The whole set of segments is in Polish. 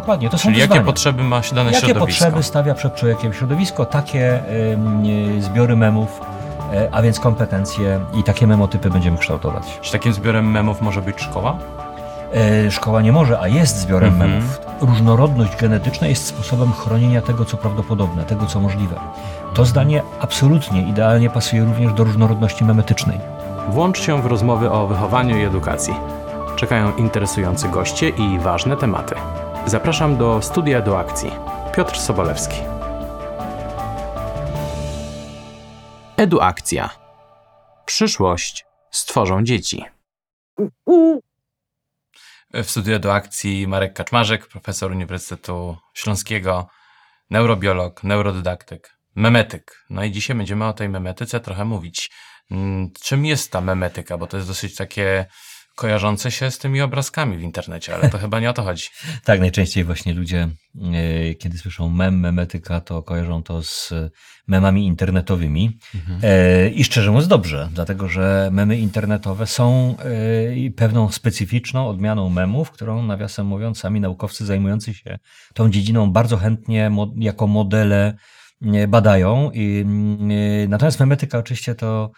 Dokładnie, to są Czyli wyzwania. jakie potrzeby ma dane Jakie środowisko? potrzeby stawia przed człowiekiem środowisko, takie y, zbiory memów, y, a więc kompetencje i takie memotypy będziemy kształtować. Czy takim zbiorem memów może być szkoła? E, Szkoła nie może, a jest zbiorem Mhm. memów. Różnorodność genetyczna jest sposobem chronienia tego, co prawdopodobne, tego, co możliwe. To zdanie absolutnie idealnie pasuje również do różnorodności memetycznej. Włącz się w rozmowy o wychowaniu i edukacji. Czekają interesujący goście i ważne tematy. Zapraszam do studia do akcji. Piotr Sobolewski. Eduakcja. Przyszłość stworzą dzieci. W studiu do akcji Marek Kaczmarzyk, profesor Uniwersytetu Śląskiego, neurobiolog, neurodydaktyk, memetyk. No i dzisiaj będziemy o tej memetyce trochę mówić. Mm, Czym jest ta memetyka? Bo to jest dosyć takie kojarzące się z tymi obrazkami w internecie, ale to chyba nie o to chodzi. Tak, najczęściej właśnie ludzie, e, kiedy słyszą mem, memetyka, to kojarzą to z memami internetowymi. E, I szczerze mówiąc dobrze, dlatego że memy internetowe są e, pewną specyficzną odmianą memów, którą nawiasem mówiąc sami naukowcy zajmujący się tą dziedziną bardzo chętnie mo- jako modele badają. I, mm, Natomiast memetyka oczywiście to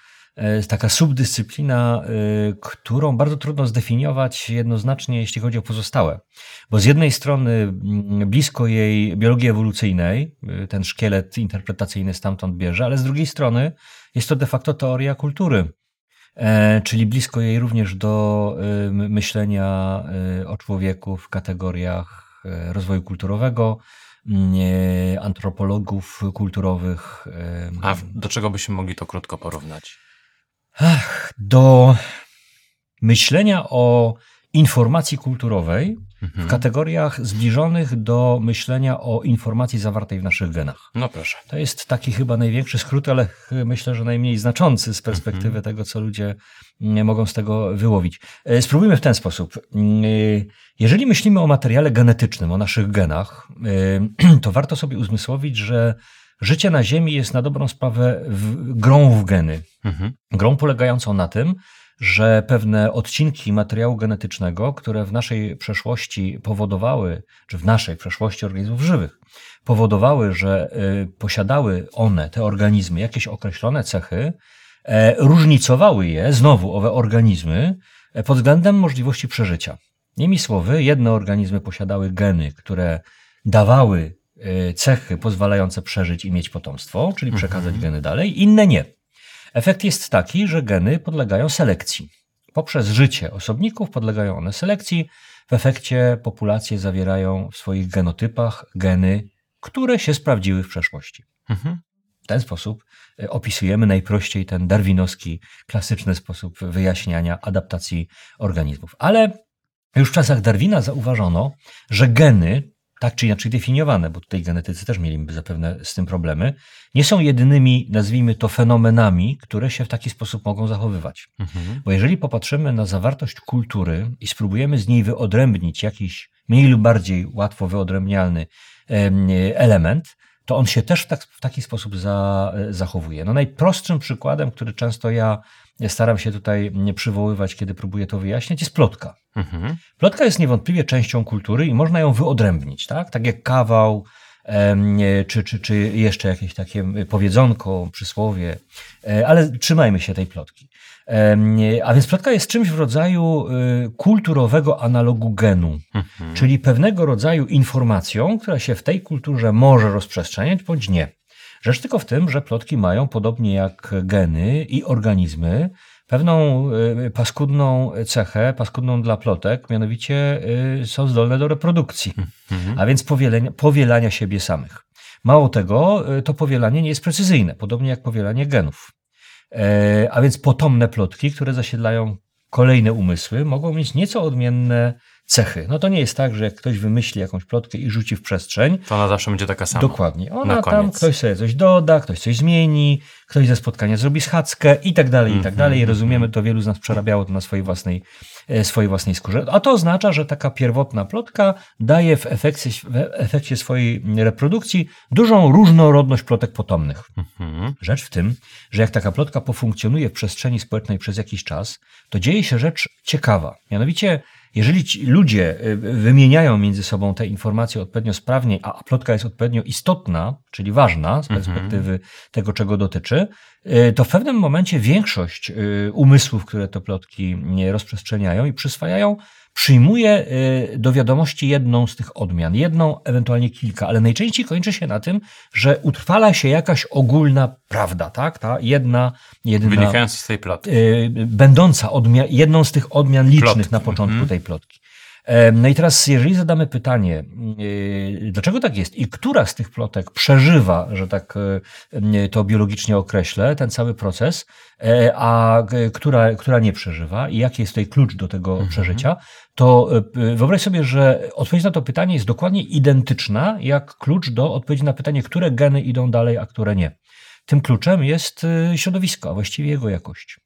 taka subdyscyplina, e, którą bardzo trudno zdefiniować jednoznacznie, jeśli chodzi o pozostałe. Bo z jednej strony mm, blisko jej biologii ewolucyjnej, y, ten szkielet interpretacyjny stamtąd bierze, ale z drugiej strony jest to de facto teoria kultury. E, czyli blisko jej również do myślenia o człowieku w kategoriach rozwoju kulturowego, mm, e, antropologów kulturowych. A do czego byśmy mogli to krótko porównać? Ach, do myślenia o informacji kulturowej w Mhm. kategoriach zbliżonych do myślenia o informacji zawartej w naszych genach. No proszę. To jest taki chyba największy skrót, ale myślę, że najmniej znaczący z perspektywy Mhm. tego, co ludzie mm, mogą z tego wyłowić. E, Spróbujmy w ten sposób. E, Jeżeli myślimy o materiale genetycznym, o naszych genach, e, to warto sobie uzmysłowić, że życie na Ziemi jest na dobrą sprawę w, grą w geny. Mhm. Grą polegającą na tym, że pewne odcinki materiału genetycznego, które w naszej przeszłości powodowały, czy w naszej przeszłości organizmów żywych, powodowały, że y, posiadały one, te organizmy, jakieś określone cechy, e, różnicowały je, znowu owe organizmy, e, pod względem możliwości przeżycia. Innymi słowy, jedne organizmy posiadały geny, które dawały cechy pozwalające przeżyć i mieć potomstwo, czyli przekazać geny dalej, inne nie. Efekt jest taki, że geny podlegają selekcji. Poprzez życie osobników podlegają one selekcji. W efekcie populacje zawierają w swoich genotypach geny, które się sprawdziły w przeszłości. Mhm. W ten sposób e, opisujemy najprościej ten darwinowski, klasyczny sposób wyjaśniania adaptacji organizmów. Ale już w czasach Darwina zauważono, że geny, tak czy inaczej definiowane, bo tutaj genetycy też mieliby zapewne z tym problemy, nie są jedynymi, nazwijmy to, fenomenami, które się w taki sposób mogą zachowywać. Mhm. Bo jeżeli popatrzymy na zawartość kultury i spróbujemy z niej wyodrębnić jakiś mniej lub bardziej łatwo wyodrębnialny em, element, to on się też w, tak, w taki sposób za, zachowuje. No najprostszym przykładem, który często ja staram się tutaj przywoływać, kiedy próbuję to wyjaśniać, jest plotka. Mhm. Plotka jest niewątpliwie częścią kultury i można ją wyodrębnić, tak? Tak jak kawał, nie, czy, czy, czy jeszcze jakieś takie powiedzonko, przysłowie, E, ale trzymajmy się tej plotki. Nie, A więc plotka jest czymś w rodzaju y, kulturowego analogu genu, Mhm. czyli pewnego rodzaju informacją, która się w tej kulturze może rozprzestrzeniać bądź nie. Rzecz tylko w tym, że plotki mają, podobnie jak geny i organizmy, pewną y, paskudną cechę, paskudną dla plotek, mianowicie y, są zdolne do reprodukcji, Mhm. a więc powielenia, powielania siebie samych. Mało tego, y, to powielanie nie jest precyzyjne, podobnie jak powielanie genów. E, A więc potomne plotki, które zasiedlają kolejne umysły, mogą mieć nieco odmienne cechy. No to nie jest tak, że jak ktoś wymyśli jakąś plotkę i rzuci w przestrzeń, To ona zawsze będzie taka sama. Dokładnie. Ona Na tam, koniec. ktoś sobie coś doda, ktoś coś zmieni, ktoś ze spotkania zrobi schadzkę i tak dalej, i tak Mhm, dalej. Mhm. rozumiemy, to wielu z nas przerabiało to na swojej własnej, e, swojej własnej skórze. A to oznacza, że taka pierwotna plotka daje w efekcie, w efekcie swojej reprodukcji dużą różnorodność plotek potomnych. Mhm. Rzecz w tym, że jak taka plotka pofunkcjonuje w przestrzeni społecznej przez jakiś czas, to dzieje się rzecz ciekawa. Mianowicie Jeżeli ci ludzie y, wymieniają między sobą te informacje odpowiednio sprawnie, a plotka jest odpowiednio istotna, czyli ważna z perspektywy tego, czego dotyczy, y, to w pewnym momencie większość y, umysłów, które te plotki rozprzestrzeniają i przyswajają, przyjmuje y, do wiadomości jedną z tych odmian, jedną, ewentualnie kilka, ale najczęściej kończy się na tym, że utrwala się jakaś ogólna prawda, tak? Ta jedna, jedyna, Wynikając z tej plotki. y, będąca odmia- jedną z tych odmian licznych Plotki. na początku Mhm. tej plotki. Em, No i teraz, jeżeli zadamy pytanie, y, dlaczego tak jest i która z tych plotek przeżywa, że tak y, to biologicznie określę, ten cały proces, e, a która, która nie przeżywa i jaki jest tutaj klucz do tego Mhm. przeżycia, to wyobraź sobie, że odpowiedź na to pytanie jest dokładnie identyczna jak klucz do odpowiedzi na pytanie, które geny idą dalej, a które nie. Tym kluczem jest środowisko, a właściwie jego jakość.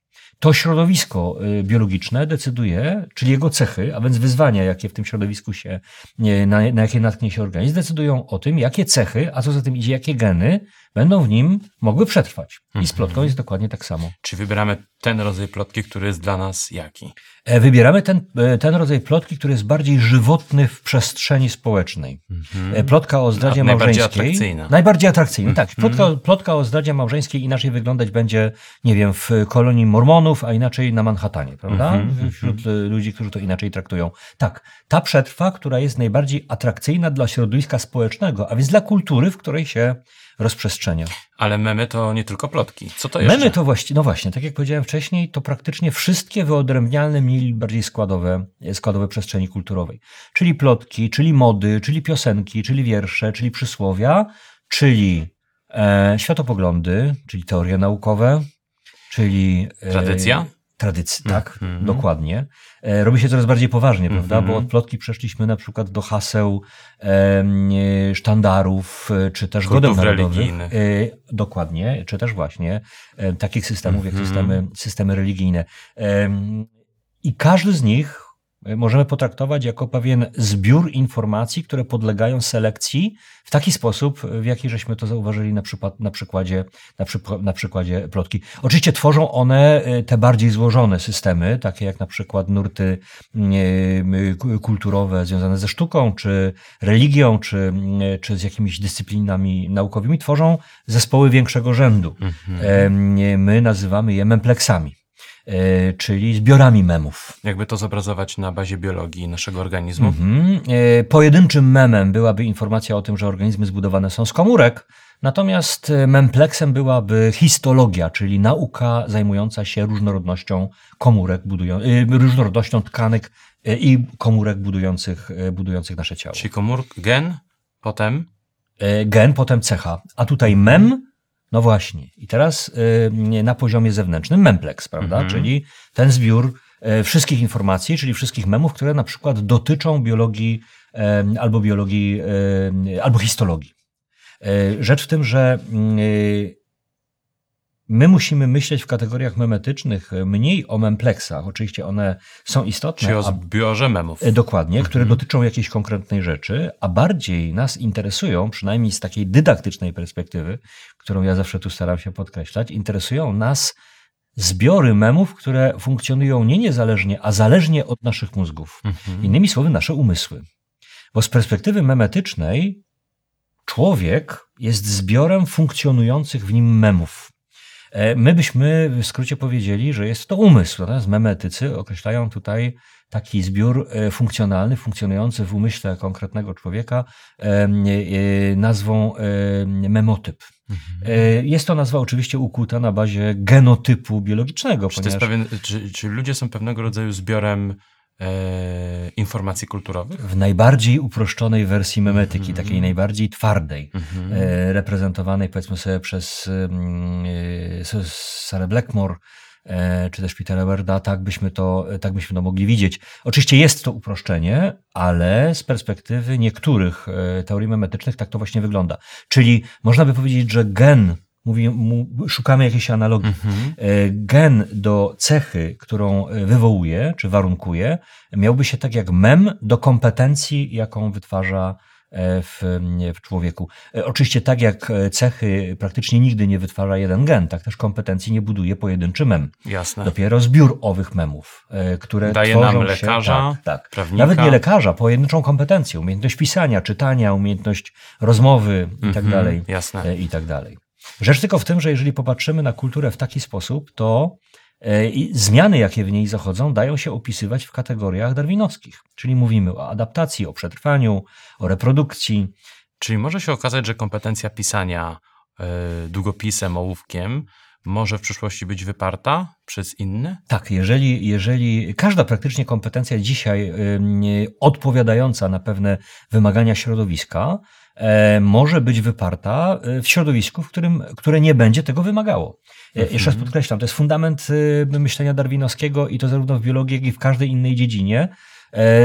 To środowisko y, biologiczne decyduje, czyli jego cechy, a więc wyzwania, jakie w tym środowisku się, nie, na, na jakie natknie się organizm, decydują o tym, jakie cechy, a co za tym idzie, jakie geny będą w nim mogły przetrwać. I z plotką jest dokładnie tak samo. Czy wybieramy ten rodzaj plotki, który jest dla nas jaki? E, Wybieramy ten, e, ten rodzaj plotki, który jest bardziej żywotny w przestrzeni społecznej. E, Plotka o zdradzie A, najbardziej małżeńskiej. atrakcyjna. Najbardziej atrakcyjna, tak. Plotka, plotka o zdradzie małżeńskiej inaczej wyglądać będzie, nie wiem, w kolonii Mormonów, a inaczej na Manhattanie, prawda? Mhm, Wśród ludzi, którzy to inaczej traktują. Tak, ta przetrwa, która jest najbardziej atrakcyjna dla środowiska społecznego, a więc dla kultury, w której się rozprzestrzenia. Ale memy to nie tylko plotki. Co to jeszcze? Memy to właściwie, no właśnie, tak jak powiedziałem wcześniej, to praktycznie wszystkie wyodrębnialne, mniej bardziej składowe, składowe przestrzeni kulturowej. Czyli plotki, czyli mody, czyli piosenki, czyli wiersze, czyli przysłowia, czyli e, światopoglądy, czyli teorie naukowe, czyli... E, Tradycja? Tradycji, tak, Mhm. dokładnie. E, robi się coraz bardziej poważnie, prawda? Mhm. Bo od plotki przeszliśmy na przykład do haseł, e, sztandarów, czy też godem narodowych. E, dokładnie, czy też właśnie e, takich systemów jak Mhm. systemy, systemy religijne. I każdy z nich możemy potraktować jako pewien zbiór informacji, które podlegają selekcji w taki sposób, w jaki żeśmy to zauważyli na, przykład, na, przykładzie, na, przyp- na przykładzie plotki. Oczywiście tworzą one e, te bardziej złożone systemy, takie jak na przykład nurty e, ku- kulturowe związane ze sztuką, czy religią, czy, e, czy z jakimiś dyscyplinami naukowymi, tworzą zespoły większego rzędu. Mhm. My nazywamy je mempleksami, czyli zbiorami memów. Jakby to zobrazować na bazie biologii naszego organizmu? Mhm. E, Pojedynczym memem byłaby informacja o tym, że organizmy zbudowane są z komórek, natomiast e, mempleksem byłaby histologia, czyli nauka zajmująca się różnorodnością komórek, budują, e, różnorodnością tkanek e, i komórek budujących, e, budujących nasze ciało. Czyli komórk, gen, potem E, Gen, potem cecha, a tutaj mem, no właśnie. I teraz e, na poziomie zewnętrznym mempleks, prawda? Mhm. Czyli ten zbiór e, wszystkich informacji, czyli wszystkich memów, które na przykład dotyczą biologii albo biologii, albo histologii. E, Rzecz w tym, że mm, e, my musimy myśleć w kategoriach memetycznych e, mniej o mempleksach. Oczywiście one są istotne. czyli o zbiorze memów. E, Dokładnie, które Mhm. dotyczą jakiejś konkretnej rzeczy, a bardziej nas interesują, przynajmniej z takiej dydaktycznej perspektywy, którą ja zawsze tu staram się podkreślać, interesują nas zbiory memów, które funkcjonują nie niezależnie, a zależnie od naszych mózgów. Mhm. Innymi słowy, nasze umysły. Bo z perspektywy memetycznej człowiek jest zbiorem funkcjonujących w nim memów. E, My byśmy w skrócie powiedzieli, że jest to umysł. Natomiast memetycy określają tutaj taki zbiór e, funkcjonalny, funkcjonujący w umyśle konkretnego człowieka e, nazwą memotyp. Mhm. Jest to nazwa oczywiście ukuta na bazie genotypu biologicznego, Czy, ponieważ pewien, czy, czy ludzie są pewnego rodzaju zbiorem informacji kulturowych? w najbardziej uproszczonej wersji memetyki, Mhm. takiej najbardziej twardej, Mhm. e, reprezentowanej powiedzmy sobie przez mm, e, Sarah Blackmore, e, czy też Petera Werda, tak byśmy, to, tak byśmy to mogli widzieć. Oczywiście jest to uproszczenie, ale z perspektywy niektórych e, teorii memetycznych tak to właśnie wygląda. Czyli można by powiedzieć, że gen, mówi, mu, szukamy jakiejś analogii, Mhm. E, gen do cechy, którą e, wywołuje czy warunkuje, miałby się tak jak mem do kompetencji, jaką wytwarza, e, w, w człowieku. Oczywiście tak jak cechy praktycznie nigdy nie wytwarza jeden gen, tak też kompetencji nie buduje pojedynczy mem. Jasne. Dopiero zbiór owych memów, które Daje tworzą nam się, lekarza, tak, tak. prawnika. Nawet nie lekarza, pojedynczą kompetencję, umiejętność pisania, czytania, umiejętność rozmowy i tak Mhm, dalej. Jasne. I tak dalej. Rzecz tylko w tym, że jeżeli popatrzymy na kulturę w taki sposób, to e, zmiany, jakie w niej zachodzą, dają się opisywać w kategoriach darwinowskich. Czyli mówimy o adaptacji, o przetrwaniu, o reprodukcji. Czyli może się okazać, że kompetencja pisania y, długopisem, ołówkiem może w przyszłości być wyparta przez inne? Tak, jeżeli, jeżeli każda praktycznie kompetencja dzisiaj odpowiadająca na pewne wymagania środowiska e, może być wyparta e, w środowisku, w którym, które nie będzie tego wymagało. E, Jeszcze raz podkreślam, to jest fundament y, myślenia darwinowskiego i to zarówno w biologii, jak i w każdej innej dziedzinie,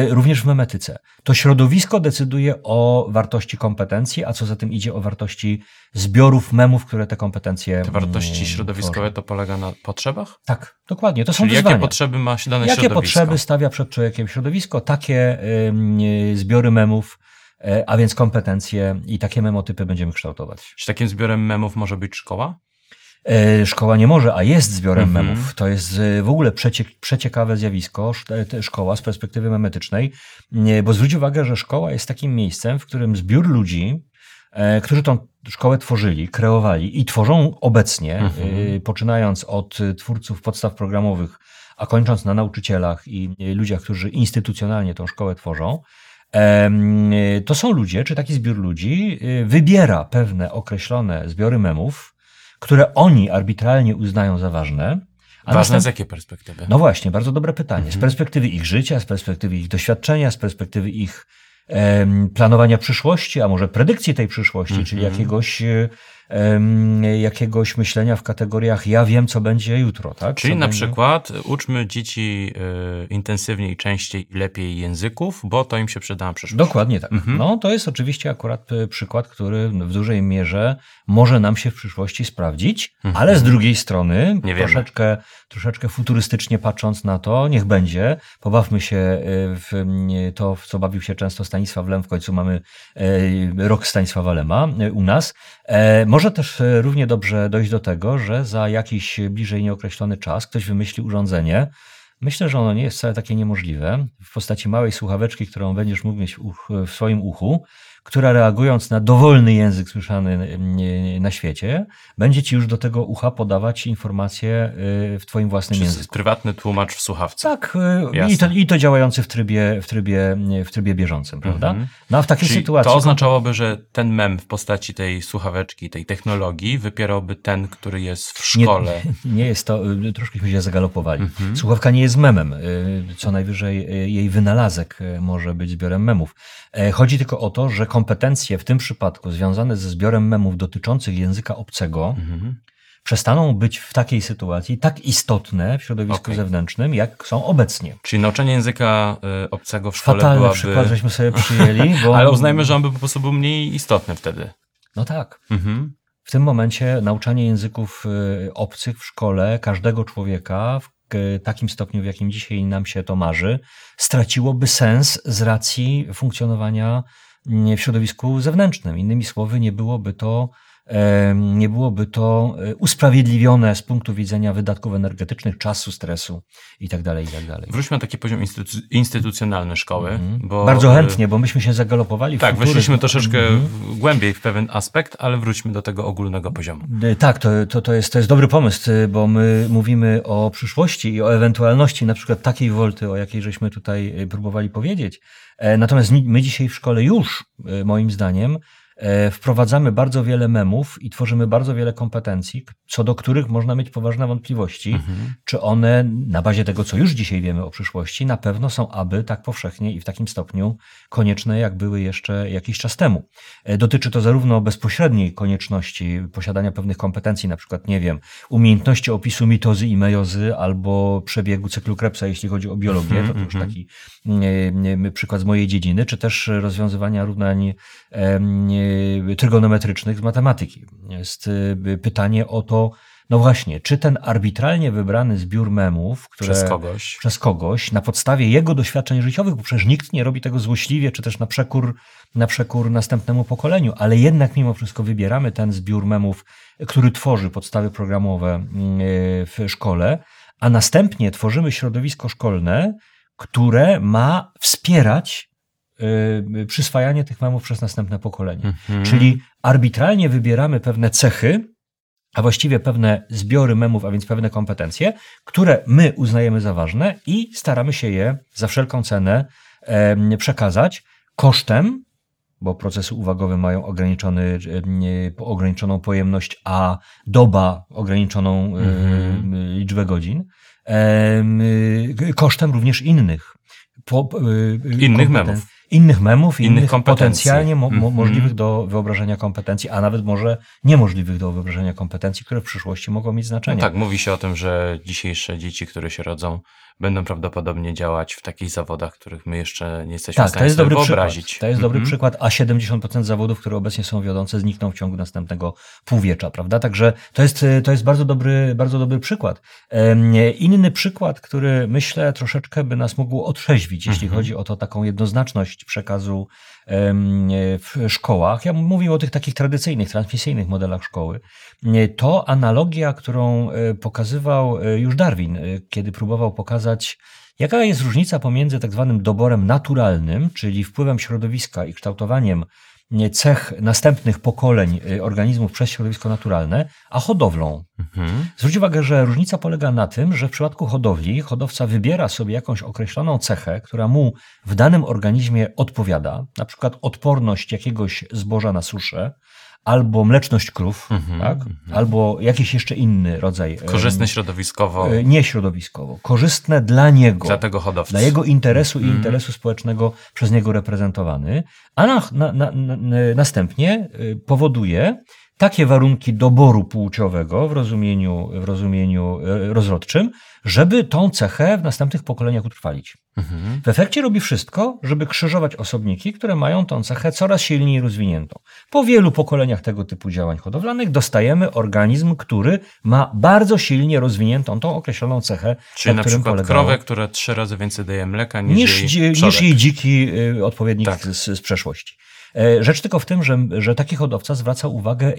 również w memetyce. To środowisko decyduje o wartości kompetencji, a co za tym idzie o wartości zbiorów memów, które te kompetencje Te wartości mm, środowiskowe to polega na potrzebach? Tak, dokładnie. To są wyzwania. jakie potrzeby ma się dane Jakie środowisko? potrzeby stawia przed człowiekiem środowisko, takie zbiory memów, e, a więc kompetencje i takie memotypy będziemy kształtować. Czy takim zbiorem memów może być szkoła? E, Szkoła nie może, a jest zbiorem Mhm. memów. To jest e, w ogóle przecie, przeciekawe zjawisko, te szkoła z perspektywy memetycznej, bo zwróć uwagę, że szkoła jest takim miejscem, w którym zbiór ludzi, e, którzy tą szkołę tworzyli, kreowali i tworzą obecnie, e, poczynając od e, twórców podstaw programowych, a kończąc na nauczycielach i e, ludziach, którzy instytucjonalnie tą szkołę tworzą, e, to są ludzie, czy taki zbiór ludzi e, wybiera pewne określone zbiory memów, które oni arbitralnie uznają za ważne. a Ważne następ- z jakiej perspektywy? no właśnie, bardzo dobre pytanie. Z Mhm. perspektywy ich życia, z perspektywy ich doświadczenia, z perspektywy ich planowania przyszłości, a może predykcji tej przyszłości, czyli Mhm. jakiegoś, e, jakiegoś myślenia w kategoriach ja wiem, co będzie jutro. Tak? Czyli co na będzie... przykład uczmy dzieci y, intensywniej, częściej i lepiej języków, bo to im się przyda na przyszłość. Dokładnie tak. Mhm. No, to jest oczywiście akurat e, przykład, który w dużej mierze może nam się w przyszłości sprawdzić, Mhm. ale z drugiej strony, Nie wiemy. troszeczkę, troszeczkę futurystycznie patrząc na to, niech będzie, pobawmy się w m, to, w co bawił się często Stanisław Lem, w końcu mamy rok Stanisława Lema u nas. E, Może też e, równie dobrze dojść do tego, że za jakiś bliżej nieokreślony czas ktoś wymyśli urządzenie, Myślę, że ono nie jest wcale takie niemożliwe. W postaci małej słuchaweczki, którą będziesz mógł mieć w swoim uchu, która reagując na dowolny język słyszany mm, na świecie, będzie ci już do tego ucha podawać informacje y, w twoim własnym Czy języku. prywatny tłumacz w słuchawce. Tak, y, i to, i to działający w trybie, w trybie, w trybie bieżącym, prawda? Mhm. No a w takiej Czyli sytuacji. to oznaczałoby, że ten mem w postaci tej słuchaweczki, tej technologii wypierałby ten, który jest w Nie- szkole. Nie jest to, y, troszkę się zagalopowali. Mhm. Słuchawka nie jest memem. Co najwyżej jej wynalazek może być zbiorem memów. E, Chodzi tylko o to, że kompetencje w tym przypadku związane ze zbiorem memów dotyczących języka obcego Mhm. przestaną być w takiej sytuacji tak istotne w środowisku Okej. zewnętrznym, jak są obecnie. Czyli nauczanie języka y, obcego w szkole Fatalny byłaby... przykład, żeśmy sobie przyjęli. Bo... Ale uznajmy, że on by po prostu był mniej istotny wtedy. No tak. Mhm. W tym momencie nauczanie języków y, obcych w szkole każdego człowieka w takim stopniu, w jakim dzisiaj nam się to marzy, straciłoby sens z racji funkcjonowania w środowisku zewnętrznym. Innymi słowy, nie byłoby to, nie byłoby to e, usprawiedliwione z punktu widzenia wydatków energetycznych, czasu, stresu itd. itd. Wróćmy na taki poziom instytu- instytucjonalny szkoły. Mhm. Bo, Bardzo y, chętnie, bo myśmy się zagalopowali w Tak, futuryzm. weszliśmy troszeczkę Mhm. w- głębiej w pewien aspekt, ale wróćmy do tego ogólnego poziomu. Y, Tak, to, to, to, jest, to jest dobry pomysł, bo my mówimy o przyszłości i o ewentualności na przykład takiej wolty, o jakiej żeśmy tutaj próbowali powiedzieć. E, Natomiast my dzisiaj w szkole już, y, moim zdaniem, e, wprowadzamy bardzo wiele memów i tworzymy bardzo wiele kompetencji, co do których można mieć poważne wątpliwości, Mhm. czy one na bazie tego, co już dzisiaj wiemy o przyszłości, na pewno są aby tak powszechnie i w takim stopniu konieczne, jak były jeszcze jakiś czas temu. E, Dotyczy to zarówno bezpośredniej konieczności posiadania pewnych kompetencji, na przykład, nie wiem, umiejętności opisu mitozy i mejozy albo przebiegu cyklu Krebsa, jeśli chodzi o biologię, to, to już Mhm, taki nie, nie, przykład z mojej dziedziny, czy też rozwiązywania równań nie, trygonometrycznych z matematyki. Jest y, pytanie o to, no właśnie, czy ten arbitralnie wybrany zbiór memów, które Przez kogoś. przez kogoś na podstawie jego doświadczeń życiowych, bo przecież nikt nie robi tego złośliwie, czy też na przekór, na przekór następnemu pokoleniu, ale jednak mimo wszystko wybieramy ten zbiór memów, który tworzy podstawy programowe mm, w szkole, a następnie tworzymy środowisko szkolne, które ma wspierać y, przyswajanie tych memów przez następne pokolenie. Mhm. Czyli arbitralnie wybieramy pewne cechy, a właściwie pewne zbiory memów, a więc pewne kompetencje, które my uznajemy za ważne i staramy się je za wszelką cenę przekazać kosztem, bo procesy uwagowe mają ograniczony, ograniczoną pojemność, a doba ograniczoną Mhm. liczbę godzin, y, kosztem również innych. Po, y, y, Innych memów. Innych memów, Innych innych, potencjalnie mo, mo, Mhm. możliwych do wyobrażenia kompetencji, a nawet może niemożliwych do wyobrażenia kompetencji, które w przyszłości mogą mieć No znaczenie. tak, mówi się o tym, że dzisiejsze dzieci, które się rodzą, będą prawdopodobnie działać w takich zawodach, których my jeszcze nie jesteśmy w Tak, stanie to jest sobie dobry wyobrazić. przykład. To jest dobry Mhm. przykład, a 70% zawodów, które obecnie są wiodące, znikną w ciągu następnego półwiecza, prawda? Także to jest, to jest bardzo, dobry, bardzo dobry przykład. Inny przykład, który myślę troszeczkę by nas mógł otrzeźwić, jeśli Mhm. chodzi o to taką jednoznaczność przekazu w szkołach. Ja mówię o tych takich tradycyjnych, transmisyjnych modelach szkoły. To analogia, którą e, pokazywał e, już Darwin, e, kiedy próbował pokazać Jaka jest różnica pomiędzy tak zwanym doborem naturalnym, czyli wpływem środowiska i kształtowaniem nie, cech następnych pokoleń y, organizmów przez środowisko naturalne, a hodowlą? Mhm. Zwróć uwagę, że różnica polega na tym, że w przypadku hodowli hodowca wybiera sobie jakąś określoną cechę, która mu w danym organizmie odpowiada, na przykład odporność jakiegoś zboża na suszę, albo mleczność krów, Mhm, tak? mhm. albo jakiś jeszcze inny rodzaj. em, Korzystne środowiskowo e, nie środowiskowo, korzystne dla niego, dla tego hodowcy. dla jego interesu i Mhm. interesu społecznego przez niego reprezentowany, a na, na, na, na, następnie y, powoduje takie warunki doboru płciowego w rozumieniu, w rozumieniu y, rozrodczym, żeby tą cechę w następnych pokoleniach utrwalić. Mhm. W efekcie robi wszystko, żeby krzyżować osobniki, które mają tą cechę coraz silniej rozwiniętą. Po wielu pokoleniach tego typu działań hodowlanych dostajemy organizm, który ma bardzo silnie rozwiniętą tą określoną cechę, Czyli na na przykład polegało- krowę, która trzy razy więcej daje mleka niż, niż, jej niż jej dziki y, odpowiednik Tak. z, z przeszłości. E, Rzecz tylko w tym, że, że taki hodowca zwraca uwagę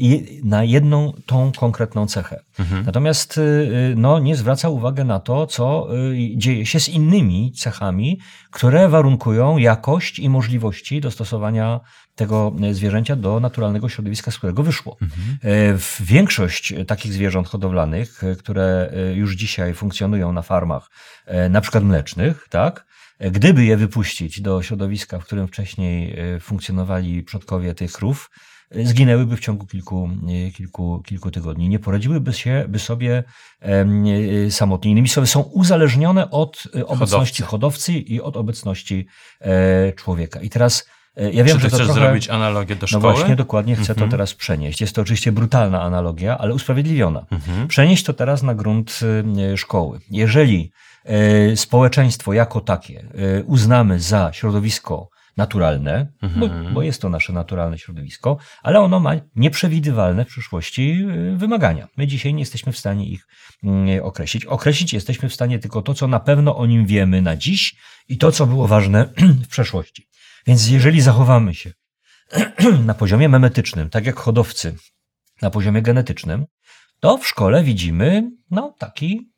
na jedną tą konkretną cechę. Mhm. Natomiast y, y, no, nie zwraca uwagi na to, co y, dzieje się z innymi cechami, które warunkują jakość i możliwości dostosowania tego zwierzęcia do naturalnego środowiska, z którego wyszło. Mhm. E, większość takich zwierząt hodowlanych, które już dzisiaj funkcjonują na farmach, e, na przykład mlecznych, tak, gdyby je wypuścić do środowiska, w którym wcześniej e, funkcjonowali przodkowie tych krów, e, zginęłyby w ciągu kilku, e, kilku, kilku tygodni. Nie poradziłyby się, by sobie e, samotnie. Innymi słowy, są uzależnione od obecności hodowcy i od obecności e, człowieka. I teraz ja wiem, Czy że to chcesz trochę... zrobić analogię do No szkoły? właśnie, dokładnie chcę Mhm. to teraz przenieść. Jest to oczywiście brutalna analogia, ale usprawiedliwiona. Mhm. Przenieść to teraz na grunt szkoły. Jeżeli społeczeństwo jako takie y, uznamy za środowisko naturalne, bo, Mhm. bo jest to nasze naturalne środowisko, ale ono ma nieprzewidywalne w przyszłości y, wymagania. My dzisiaj nie jesteśmy w stanie ich y, określić. Określić jesteśmy w stanie tylko to, co na pewno o nim wiemy na dziś i to, co było ważne w przeszłości. Więc jeżeli zachowamy się na poziomie memetycznym, tak jak hodowcy na poziomie genetycznym, to w szkole widzimy no, taki mm,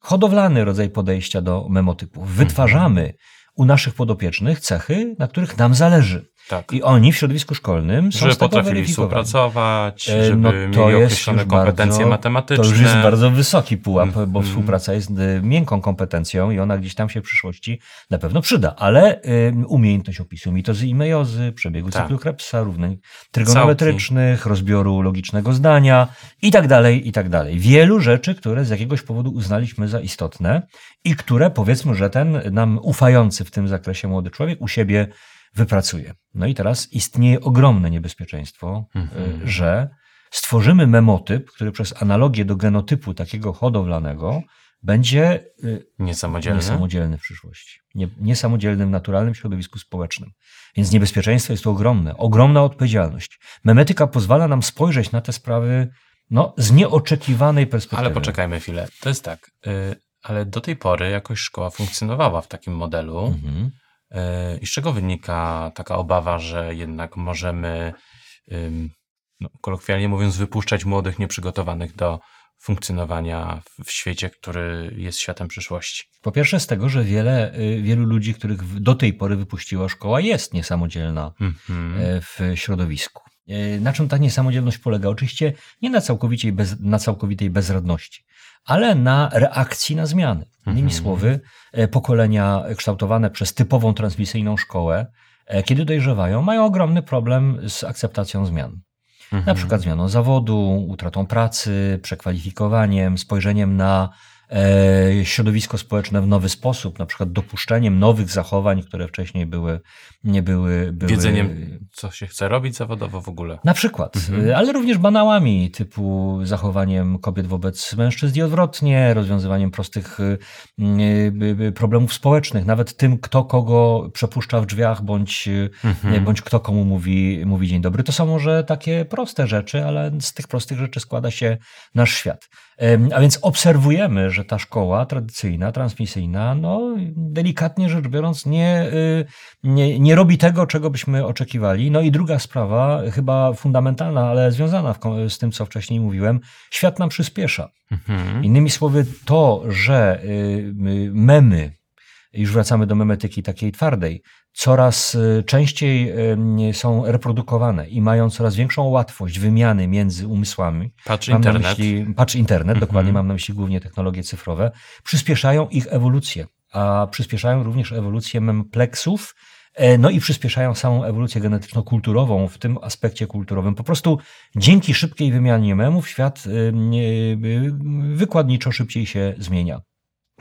hodowlany rodzaj podejścia do memotypów. Wytwarzamy u naszych podopiecznych cechy, na których nam zależy. Tak. I oni w środowisku szkolnym są tego potrafili współpracować, E, żeby no mieli to jest określone kompetencje bardzo- matematyczne. To już jest bardzo wysoki pułap, bo Mhm. współpraca jest y, miękką kompetencją i ona gdzieś tam się w przyszłości na pewno przyda. Ale y, umiejętność opisu mitozy i mejozy, przebiegu Tak. cyklu Krebsa, równań trygonometrycznych, rozbioru logicznego zdania i tak dalej, i tak dalej. Wielu rzeczy, które z jakiegoś powodu uznaliśmy za istotne i które powiedzmy, że ten nam ufający w tym zakresie młody człowiek u siebie wypracuje. No i teraz istnieje ogromne niebezpieczeństwo, Mhm. y, że stworzymy memotyp, który przez analogię do genotypu takiego hodowlanego będzie y, Niesamodzielne. niesamodzielny w przyszłości. Nie, niesamodzielny w naturalnym środowisku społecznym. Więc niebezpieczeństwo jest tu ogromne. Ogromna odpowiedzialność. Memetyka pozwala nam spojrzeć na te sprawy no, z nieoczekiwanej perspektywy. Ale poczekajmy chwilę. To jest tak, y, ale do tej pory jakoś szkoła funkcjonowała w takim modelu. Mhm. Y, I z czego wynika taka obawa, że jednak możemy, no, kolokwialnie mówiąc, wypuszczać młodych, nieprzygotowanych do funkcjonowania w- świecie, który jest światem przyszłości? Po pierwsze z tego, że wiele, y, wielu ludzi, których do tej pory wypuściła szkoła, jest niesamodzielna Mhm. e, w środowisku. E, Na czym ta niesamodzielność polega? Oczywiście nie na, całkowicie bez, na całkowitej bezradności, ale na reakcji na zmiany. Innymi Mhm. słowy, e, pokolenia kształtowane przez typową transmisyjną szkołę, e, kiedy dojrzewają, mają ogromny problem z akceptacją zmian. Mhm. Na przykład zmianą zawodu, utratą pracy, przekwalifikowaniem, spojrzeniem na środowisko społeczne w nowy sposób, na przykład dopuszczeniem nowych zachowań, które wcześniej były, nie były. były Wiedzeniem, co się chce robić zawodowo w ogóle. na przykład, Mhm. y, ale również banałami, typu zachowaniem kobiet wobec mężczyzn i odwrotnie, rozwiązywaniem prostych y, problemów społecznych, nawet tym, kto kogo przepuszcza w drzwiach, bądź, Mhm. bądź kto komu mówi, mówi dzień dobry. To są może takie proste rzeczy, ale z tych prostych rzeczy składa się nasz świat. A więc obserwujemy, że ta szkoła tradycyjna, transmisyjna, no delikatnie rzecz biorąc, nie, y, nie, nie robi tego, czego byśmy oczekiwali. No i druga sprawa, chyba fundamentalna, ale związana w, z tym, co wcześniej mówiłem, świat nam przyspiesza. Mhm. Innymi słowy, to, że y, memy, już wracamy do memetyki takiej twardej, coraz y, częściej y, są reprodukowane i mają coraz większą łatwość wymiany między umysłami. Patrz Mam internet. myśli, patrz internet, Mhm. dokładnie mam na myśli głównie technologie cyfrowe, przyspieszają ich ewolucję, a przyspieszają również ewolucję mempleksów, e, no i przyspieszają samą ewolucję genetyczno-kulturową w tym aspekcie kulturowym. Po prostu dzięki szybkiej wymianie memów świat y, wykładniczo szybciej się zmienia.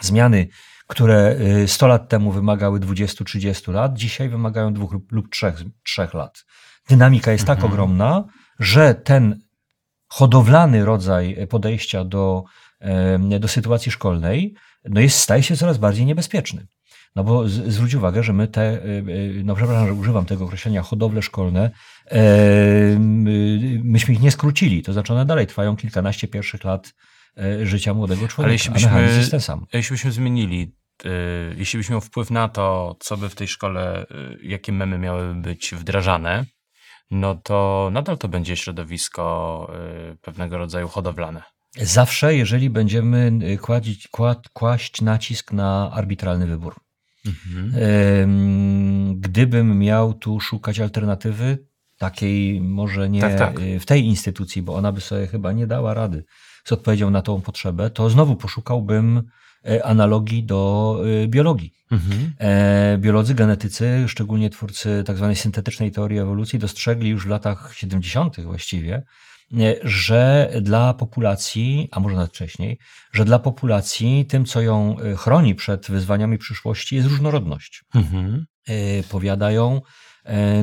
Zmiany, które y, 100 lat temu wymagały 20-30 lat, dzisiaj wymagają dwóch lub- trzech, trzech lat. Dynamika jest tak Mhm. ogromna, że ten hodowlany rodzaj podejścia do, do sytuacji szkolnej no jest, staje się coraz bardziej niebezpieczny. No bo z, zwróć uwagę, że my te, e, e, no przepraszam, że używam tego określenia, hodowle szkolne, y, myśmy ich nie skrócili. To znaczy one dalej trwają kilkanaście pierwszych lat życia młodego człowieka. jeśli a byśmy- jest ten sam. Jeśli byśmy zmienili, y, jeśli byśmy miał wpływ na to, co by w tej szkole, y, jakie memy miałyby być wdrażane, no to nadal to będzie środowisko pewnego rodzaju hodowlane. Zawsze, jeżeli będziemy kład, kłaść nacisk na arbitralny wybór. Mhm. Gdybym miał tu szukać alternatywy, takiej może nie Tak, tak. w tej instytucji, bo ona by sobie chyba nie dała rady z odpowiedzią na tą potrzebę, to znowu poszukałbym e, analogii do y, biologii. Mhm. E, Biolodzy, genetycy, szczególnie twórcy tak zwanej syntetycznej teorii ewolucji, dostrzegli już w latach 70. właściwie, e, że dla populacji, a może nawet wcześniej, że dla populacji tym, co ją e, chroni przed wyzwaniami przyszłości, jest różnorodność. Mhm. E, Powiadają e,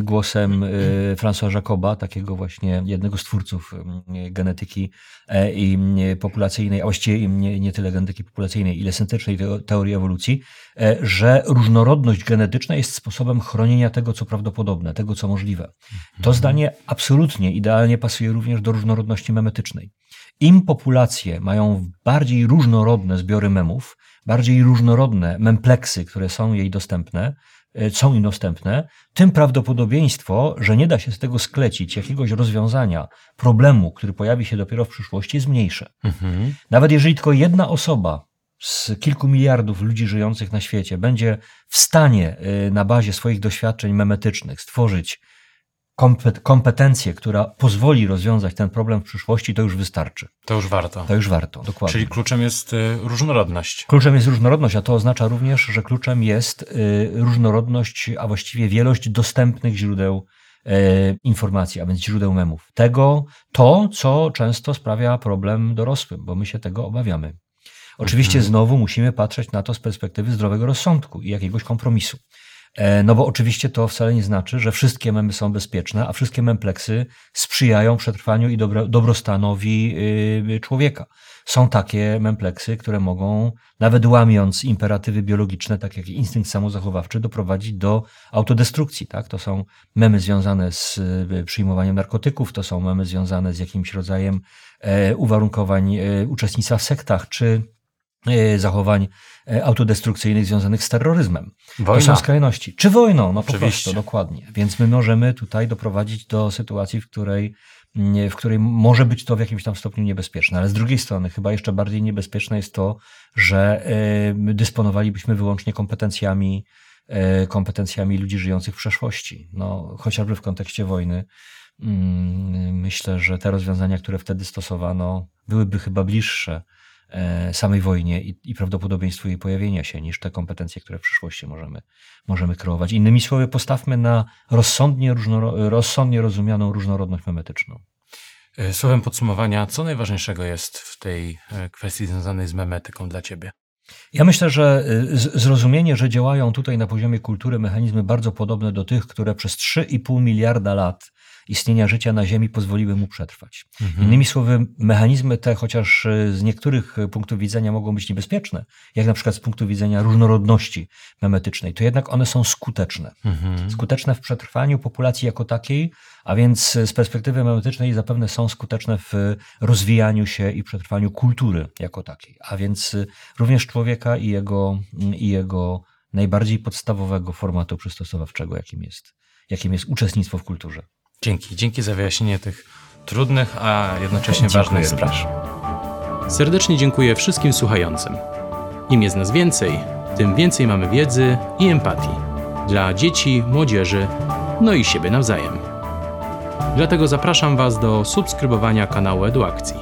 głosem e, François Jacoba, takiego właśnie jednego z twórców genetyki e, i populacyjnej, a właściwie nie, nie tyle genetyki populacyjnej, ile syntetycznej teo- teorii ewolucji, e, że różnorodność genetyczna jest sposobem chronienia tego, co prawdopodobne, tego, co możliwe. To zdanie absolutnie idealnie pasuje również do różnorodności memetycznej. Im populacje mają bardziej różnorodne zbiory memów, bardziej różnorodne mempleksy, które są jej dostępne, e, są im dostępne, tym prawdopodobieństwo, że nie da się z tego sklecić jakiegoś rozwiązania problemu, który pojawi się dopiero w przyszłości, jest mniejsze. Mhm. Nawet jeżeli tylko jedna osoba z kilku miliardów ludzi żyjących na świecie będzie w stanie y, na bazie swoich doświadczeń memetycznych stworzyć kompetencję, która pozwoli rozwiązać ten problem w przyszłości, to już wystarczy. To już warto. To już warto, dokładnie. Czyli kluczem jest y, różnorodność. Kluczem jest różnorodność, a to oznacza również, że kluczem jest y, różnorodność, a właściwie wielość dostępnych źródeł y, informacji, a więc źródeł memów. Tego, to, co często sprawia problem dorosłym, bo my się tego obawiamy. Oczywiście Mhm. znowu musimy patrzeć na to z perspektywy zdrowego rozsądku i jakiegoś kompromisu. E, no bo oczywiście to wcale nie znaczy, że wszystkie memy są bezpieczne, a wszystkie mempleksy sprzyjają przetrwaniu i dobro, dobrostanowi y, człowieka. Są takie mempleksy, które mogą, nawet łamiąc imperatywy biologiczne, tak jak instynkt samozachowawczy, doprowadzić do autodestrukcji. Tak? To są memy związane z y, przyjmowaniem narkotyków, to są memy związane z jakimś rodzajem e, uwarunkowań e, uczestnictwa w sektach, czy zachowań autodestrukcyjnych związanych z terroryzmem. Wojna. To są skrajności. Czy wojną, no po Oczywiście. prostu, dokładnie. Więc my możemy tutaj doprowadzić do sytuacji, w której nie- w której może być to w jakimś tam stopniu niebezpieczne. Ale z drugiej strony, chyba jeszcze bardziej niebezpieczne jest to, że my dysponowalibyśmy wyłącznie kompetencjami, kompetencjami ludzi żyjących w przeszłości. No, chociażby w kontekście wojny. mm, Myślę, że te rozwiązania, które wtedy stosowano, byłyby chyba bliższe e, samej wojnie i, i prawdopodobieństwu jej pojawienia się, niż te kompetencje, które w przyszłości możemy, możemy kreować. Innymi słowy, postawmy na rozsądnie, rozsądnie rozumianą różnorodność memetyczną. E, Słowem podsumowania, co najważniejszego jest w tej e, kwestii związanej z memetyką dla ciebie? Ja myślę, że zrozumienie, że działają tutaj na poziomie kultury mechanizmy bardzo podobne do tych, które przez 3,5 miliarda lat istnienia życia na Ziemi pozwoliły mu przetrwać. Mhm. Innymi słowy, mechanizmy te, chociaż y, z niektórych y, punktów widzenia mogą być niebezpieczne, jak na przykład z punktu widzenia różnorodności memetycznej, to jednak one są skuteczne. Mhm. Skuteczne w przetrwaniu populacji jako takiej, a więc z perspektywy memetycznej zapewne są skuteczne w rozwijaniu się i przetrwaniu kultury jako takiej, a więc również człowieka i jego, i jego najbardziej podstawowego formatu przystosowawczego, jakim jest, jakim jest uczestnictwo w kulturze. Dzięki. Dzięki za wyjaśnienie tych trudnych, a jednocześnie Dziękuję ważnych spraw. również. Serdecznie dziękuję wszystkim słuchającym. Im jest nas więcej, tym więcej mamy wiedzy i empatii dla dzieci, młodzieży, no i siebie nawzajem. Dlatego zapraszam Was do subskrybowania kanału Eduakcji,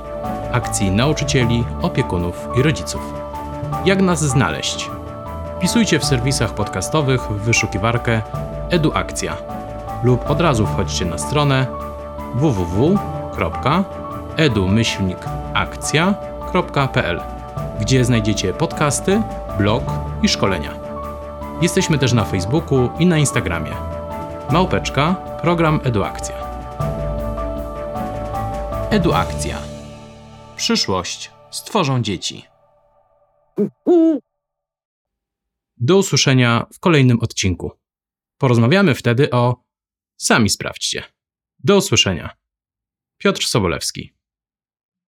akcji nauczycieli, opiekunów i rodziców. Jak nas znaleźć? Wpisujcie w serwisach podcastowych w wyszukiwarkę Eduakcja lub od razu wchodźcie na stronę www.edu-akcja.pl, gdzie znajdziecie podcasty, blog i szkolenia. Jesteśmy też na Facebooku i na Instagramie. Małpeczka, program Eduakcja. Eduakcja. Przyszłość stworzą dzieci. Do usłyszenia w kolejnym odcinku. Porozmawiamy wtedy o Sami sprawdźcie. Do usłyszenia. Piotr Sobolewski.